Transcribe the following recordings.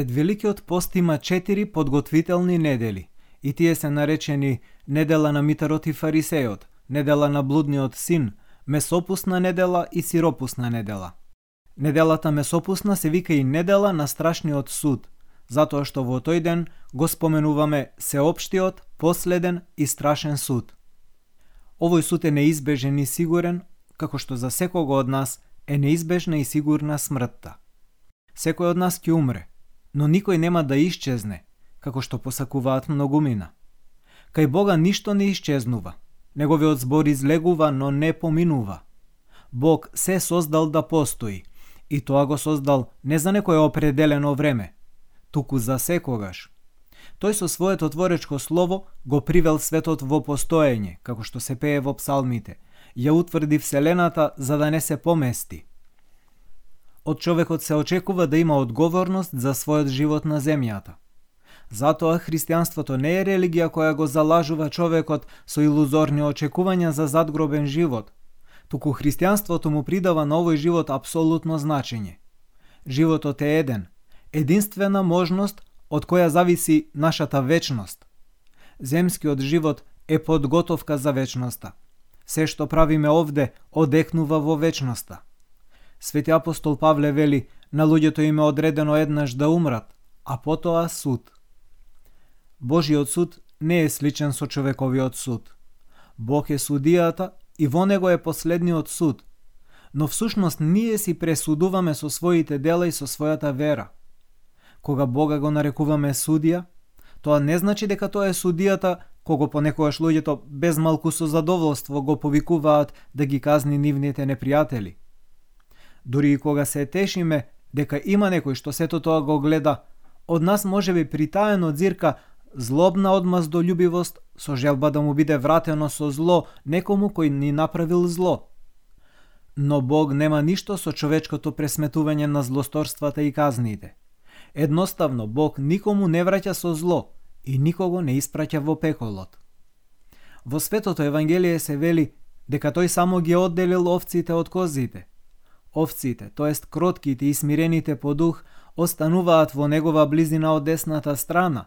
Пред Великиот пост има четири подготвителни недели, и тие се наречени недела на Митарот и Фарисеот, недела на блудниот син, месопусна недела и сиропусна недела. Неделата месопусна се вика и недела на страшниот суд, затоа што во тој ден го споменуваме сеопштиот, последен и страшен суд. Овој суд е неизбежен и сигурен, како што за секого од нас е неизбежна и сигурна смртта. Секој од нас ќе умре, но никој нема да исчезне, како што посакуваат многумина. Кај Бога ништо не исчезнува. Неговиот збор излегува, но не поминува. Бог се создал да постои, и тоа го создал не за некое определено време, туку за секогаш. Тој со своето творечко слово го привел светот во постоење, како што се пее во псалмите, ја утврди Вселената за да не се помести. Од човекот се очекува да има одговорност за својот живот на земјата. Затоа христијанството не е религија која го залажува човекот со илузорни очекувања за задгробен живот, туку христијанството му придава на овој живот апсолутно значење. Животот е еден, единствена можност од која зависи нашата вечност. Земскиот живот е подготовка за вечноста. Се што правиме овде одекнува во вечноста. Свети апостол Павле вели, на луѓето им е одредено еднаш да умрат, а потоа суд. Божиот суд не е сличен со човековиот суд. Бог е судијата и во него е последниот суд. Но всушност ние си пресудуваме со своите дела и со својата вера. Кога Бога го нарекуваме судија, тоа не значи дека тоа е судијата кого понекогаш луѓето без малку со задоволство го повикуваат да ги казни нивните непријатели. Дури и кога се тешиме дека има некој што сето тоа го гледа, од нас може би притаено дзирка злобна одмаздолюбивост со желба да му биде вратено со зло некому кој ни направил зло. Но Бог нема ништо со човечкото пресметување на злосторствата и казните. Едноставно, Бог никому не враќа со зло и никого не испраќа во пеколот. Во Светото Евангелие се вели дека тој само ги одделил овците од козите. Овците, тоест кротките и смирените по дух, остануваат во негова близина од десната страна,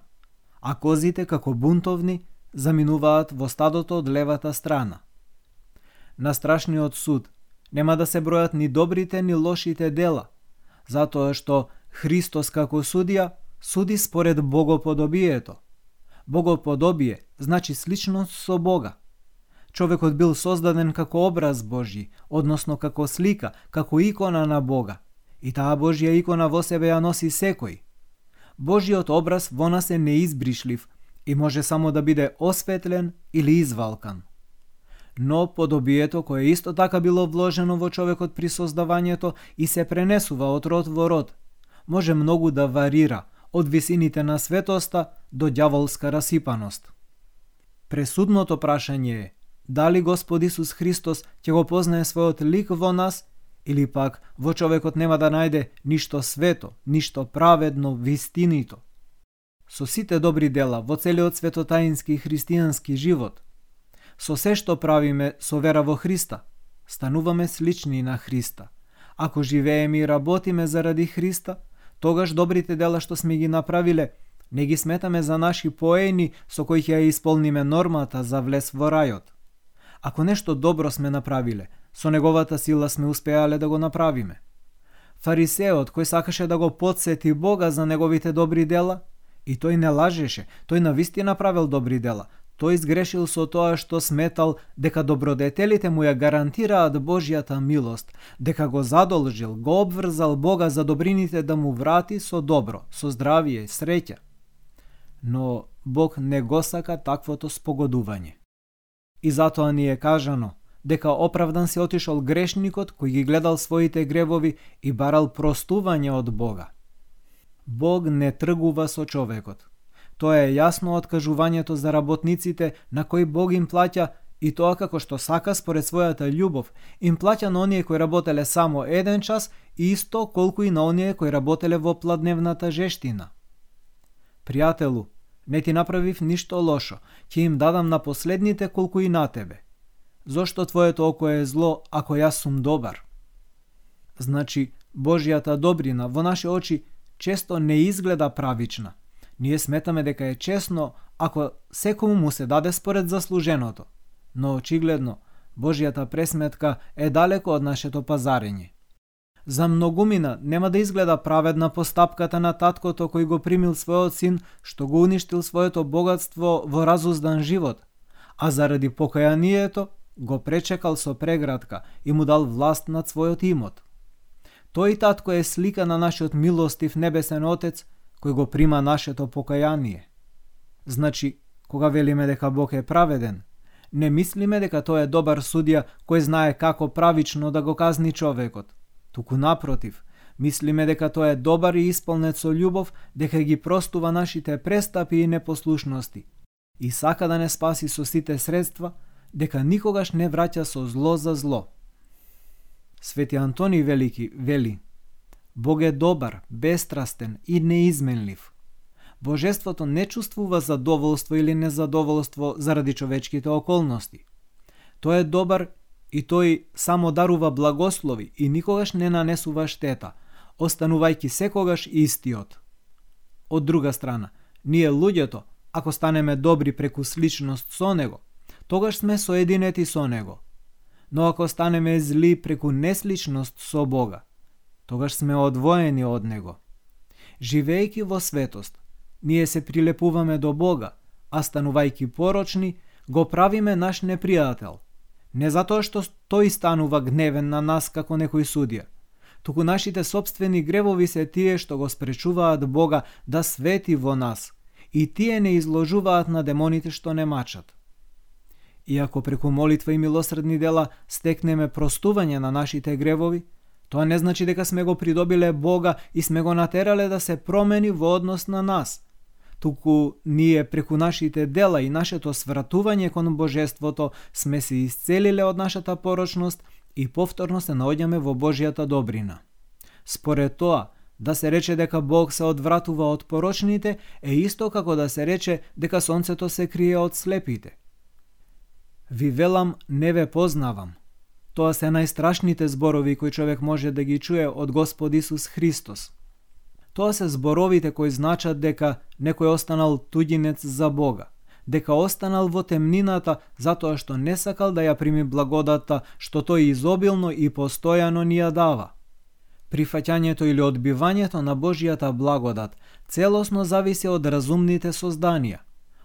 а козите како бунтовни заминуваат во стадото од левата страна. На страшниот суд нема да се бројат ни добрите ни лошите дела, затоа што Христос како судија суди според богоподобието. Богоподобие значи сличност со Бога. Човекот бил создаден како образ Божји, односно како слика, како икона на Бога. И таа Божја икона во себе ја носи секој. Божјиот образ во нас е неизбришлив и може само да биде осветлен или извалкан. Но подобието кое исто така било вложено во човекот при создавањето и се пренесува од род во род, може многу да варира од висините на светоста до дјаволска расипаност. Пресудното прашање е дали Господ Исус Христос ќе го познае својот лик во нас или пак во човекот нема да најде ништо свето, ништо праведно, вистинито. Со сите добри дела во целиот светотаински христијански живот, со се што правиме со вера во Христа, стануваме слични на Христа. Ако живееме и работиме заради Христа, тогаш добрите дела што сме ги направиле, не ги сметаме за наши поени со кои ќе ја исполниме нормата за влез во рајот. Ако нешто добро сме направиле, со неговата сила сме успеале да го направиме. Фарисеот кој сакаше да го подсети Бога за неговите добри дела, и тој не лажеше, тој навистина правил добри дела, Тој изгрешил со тоа што сметал дека добродетелите му ја гарантираат Божјата милост, дека го задолжил, го обврзал Бога за добрините да му врати со добро, со здравје, и среќа. Но Бог не го сака таквото спогодување. И затоа ни е кажано дека оправдан се отишол грешникот кој ги гледал своите гревови и барал простување од Бога. Бог не тргува со човекот Тоа е јасно откажувањето за работниците на кои Бог им плаќа и тоа како што сака според својата љубов, им плаќа на оние кои работеле само еден час и исто колку и на оние кои работеле во пладневната жештина. Пријателу, не ти направив ништо лошо, ќе им дадам на последните колку и на тебе. Зошто твоето око е зло, ако јас сум добар? Значи, Божјата добрина во наши очи често не изгледа правична. Ние сметаме дека е честно ако секому му се даде според заслуженото, но очигледно Божијата пресметка е далеко од нашето пазарење. За многумина нема да изгледа праведна постапката на таткото кој го примил својот син, што го уништил своето богатство во разуздан живот, а заради покајанието го пречекал со преградка и му дал власт над својот имот. Тој татко е слика на нашиот милостив небесен Отец, кој го прима нашето покаяние. Значи, кога велиме дека Бог е праведен, не мислиме дека тој е добар судија кој знае како правично да го казни човекот. Туку напротив, мислиме дека тој е добар и исполнет со љубов, дека ги простува нашите престапи и непослушности и сака да не спаси со сите средства, дека никогаш не враќа со зло за зло. Свети Антони Велики вели Бог е добар, бестрастен и неизменлив. Божеството не чувствува задоволство или незадоволство заради човечките околности. Тој е добар и тој само дарува благослови и никогаш не нанесува штета, останувајќи секогаш истиот. Од друга страна, ние луѓето, ако станеме добри преку сличност со него, тогаш сме соединети со него. Но ако станеме зли преку несличност со Бога, тогаш сме одвоени од него. Живејќи во светост, ние се прилепуваме до Бога, а станувајќи порочни, го правиме наш непријател. Не затоа што тој станува гневен на нас како некој судија, туку нашите собствени гревови се тие што го спречуваат Бога да свети во нас, и тие не изложуваат на демоните што не мачат. Иако преку молитва и милосредни дела стекнеме простување на нашите гревови, тоа не значи дека сме го придобиле Бога и сме го натерале да се промени во однос на нас – туку ние преку нашите дела и нашето свратување кон Божеството сме се исцелиле од нашата порочност и повторно се наоѓаме во Божјата добрина. Според тоа, да се рече дека Бог се одвратува од порочните е исто како да се рече дека сонцето се крие од слепите. Ви велам, не ве познавам. Тоа се најстрашните зборови кои човек може да ги чуе од Господ Исус Христос – Тоа се зборовите кои значат дека некој останал туѓинец за Бога, дека останал во темнината затоа што не сакал да ја прими благодата што тој изобилно и постојано ни ја дава. Прифаќањето или одбивањето на Божијата благодат целосно зависи од разумните созданија.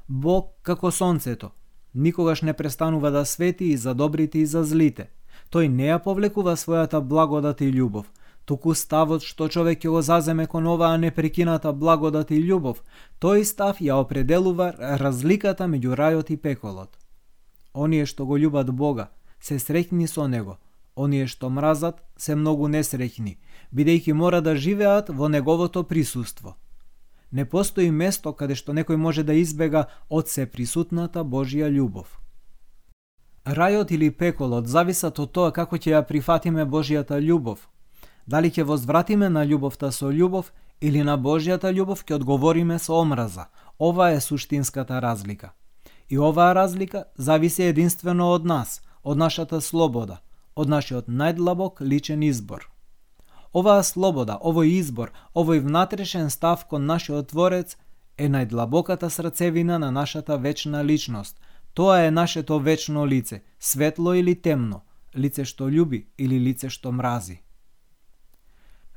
Бог, како сонцето, никогаш не престанува да свети и за добрите и за злите. Тој не ја повлекува својата благодат и љубов, туку ставот што човек ќе го заземе кон оваа непрекината благодат и љубов, тој став ја определува разликата меѓу рајот и пеколот. Оние што го љубат Бога, се среќни со Него, оние што мразат, се многу несреќни, бидејќи мора да живеат во Неговото присуство. Не постои место каде што некој може да избега од се присутната Божја љубов. Рајот или пеколот зависат од тоа како ќе ја прифатиме Божјата љубов, Дали ќе возвратиме на љубовта со љубов или на Божјата љубов ќе одговориме со омраза. Ова е суштинската разлика. И оваа разлика зависи единствено од нас, од нашата слобода, од нашиот најдлабок личен избор. Оваа слобода, овој избор, овој внатрешен став кон нашиот Творец е најдлабоката срцевина на нашата вечна личност. Тоа е нашето вечно лице, светло или темно, лице што љуби или лице што мрази.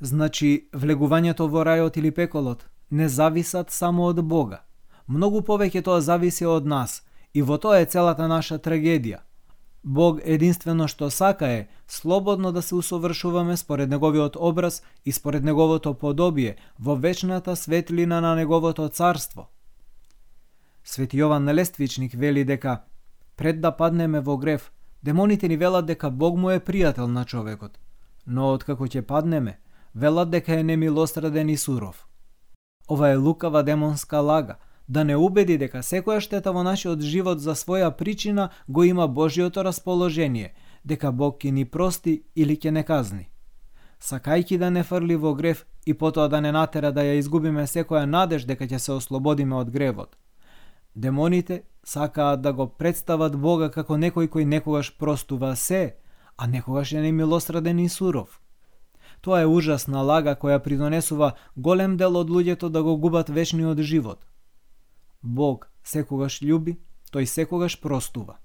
Значи, влегувањето во рајот или пеколот не зависат само од Бога. Многу повеќе тоа зависи од нас и во тоа е целата наша трагедија. Бог единствено што сака е слободно да се усовршуваме според неговиот образ и според неговото подобие во вечната светлина на неговото царство. Свети Јован Лествичник вели дека пред да паднеме во грев, демоните ни велат дека Бог му е пријател на човекот, но откако ќе паднеме, велат дека е немилосреден и суров. Ова е лукава демонска лага, да не убеди дека секоја штета во нашиот живот за своја причина го има Божиото расположение, дека Бог ќе ни прости или ќе не казни. Сакајки да не фрли во грев и потоа да не натера да ја изгубиме секоја надеж дека ќе се ослободиме од гревот. Демоните сакаат да го представат Бога како некој кој некогаш простува се, а некогаш е немилосреден и суров. Тоа е ужасна лага која придонесува голем дел од луѓето да го губат вечниот живот. Бог секогаш љуби, тој секогаш простува.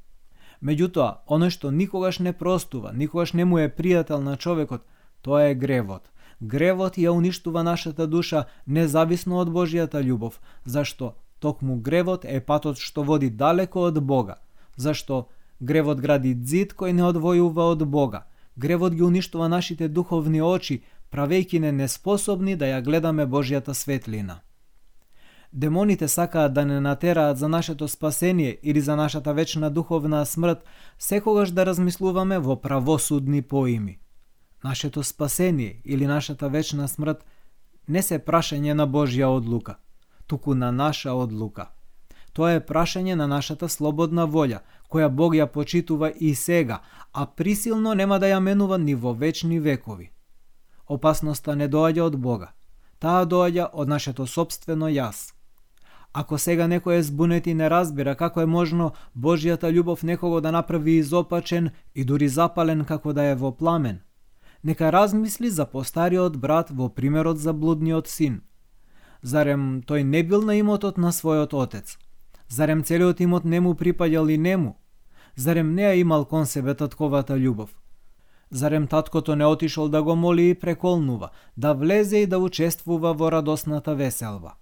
Меѓутоа, оно што никогаш не простува, никогаш не му е пријател на човекот, тоа е гревот. Гревот ја уништува нашата душа независно од Божијата љубов, зашто токму гревот е патот што води далеко од Бога, зашто гревот гради дзид кој не одвојува од Бога, гревот ги уништува нашите духовни очи, правејќи не неспособни да ја гледаме Божјата светлина. Демоните сакаат да не натераат за нашето спасение или за нашата вечна духовна смрт, секогаш да размислуваме во правосудни поими. Нашето спасение или нашата вечна смрт не се прашање на Божја одлука, туку на наша одлука. Тоа е прашање на нашата слободна волја, која Бог ја почитува и сега, а присилно нема да ја менува ни во вечни векови. Опасноста не доаѓа од Бога. Таа доаѓа од нашето собствено јас. Ако сега некој е збунет и не разбира како е можно Божјата љубов некого да направи изопачен и дури запален како да е во пламен, нека размисли за постариот брат во примерот за блудниот син. Зарем тој не бил на имотот на својот отец? Зарем целиот имот не му припаѓал и нему? Зарем не ја имал кон себе татковата љубов? Зарем таткото не отишол да го моли и преколнува, да влезе и да учествува во радосната веселба?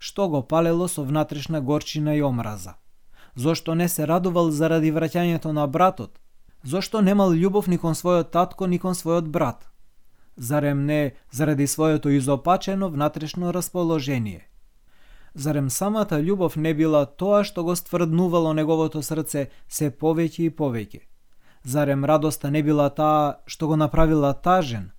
што го палело со внатрешна горчина и омраза. Зошто не се радувал заради враќањето на братот? Зошто немал љубов ни кон својот татко, ни кон својот брат? Зарем не заради своето изопачено внатрешно расположение? Зарем самата љубов не била тоа што го стврднувало неговото срце се повеќе и повеќе? Зарем радоста не била таа што го направила тажен?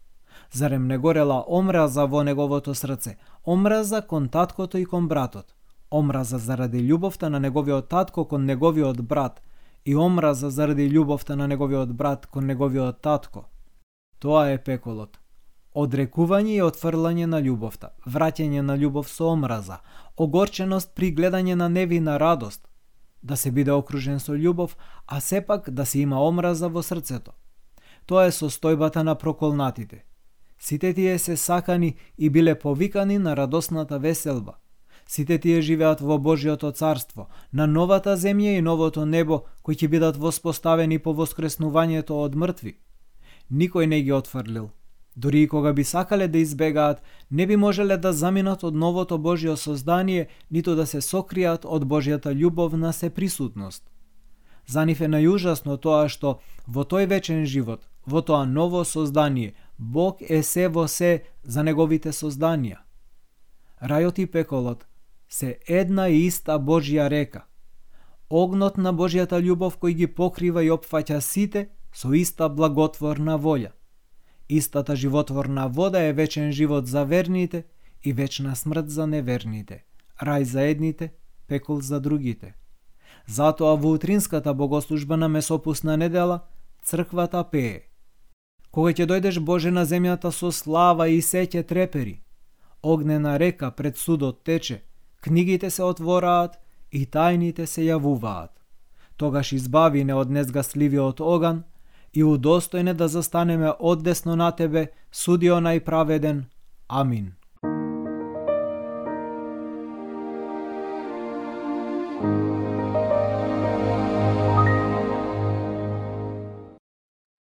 Зарем не горела омраза во неговото срце, омраза кон таткото и кон братот, омраза заради љубовта на неговиот татко кон неговиот брат и омраза заради љубовта на неговиот брат кон неговиот татко. Тоа е пеколот. Одрекување и отфрлање на љубовта, враќање на љубов со омраза, огорченост при гледање на невина радост, да се биде окружен со љубов, а сепак да се има омраза во срцето. Тоа е состојбата на проколнатите – Сите тие се сакани и биле повикани на радосната веселба. Сите тие живеат во Божјото царство, на новата земја и новото небо, кои ќе бидат воспоставени по воскреснувањето од мртви. Никој не ги отфрлил. Дори и кога би сакале да избегаат, не би можеле да заминат од новото Божјо создание, ниту да се сокријат од Божјата љубовна сеприсутност. За нив е најужасно тоа што во тој вечен живот, во тоа ново создание, Бог е се во се за неговите созданија. Рајот и пеколот се една и иста Божја река. Огнот на Божјата љубов кој ги покрива и опфаќа сите со иста благотворна волја. Истата животворна вода е вечен живот за верните и вечна смрт за неверните, рај за едните, пекол за другите. Затоа во утринската богослужба на месопусна недела, црквата пее Кога ќе дојдеш Боже на земјата со слава и сеќе трепери, огнена река пред судот тече, книгите се отвораат и тајните се јавуваат. Тогаш избави не од незгасливиот оган и удостојне да застанеме одесно на Тебе, судио најправеден. Амин.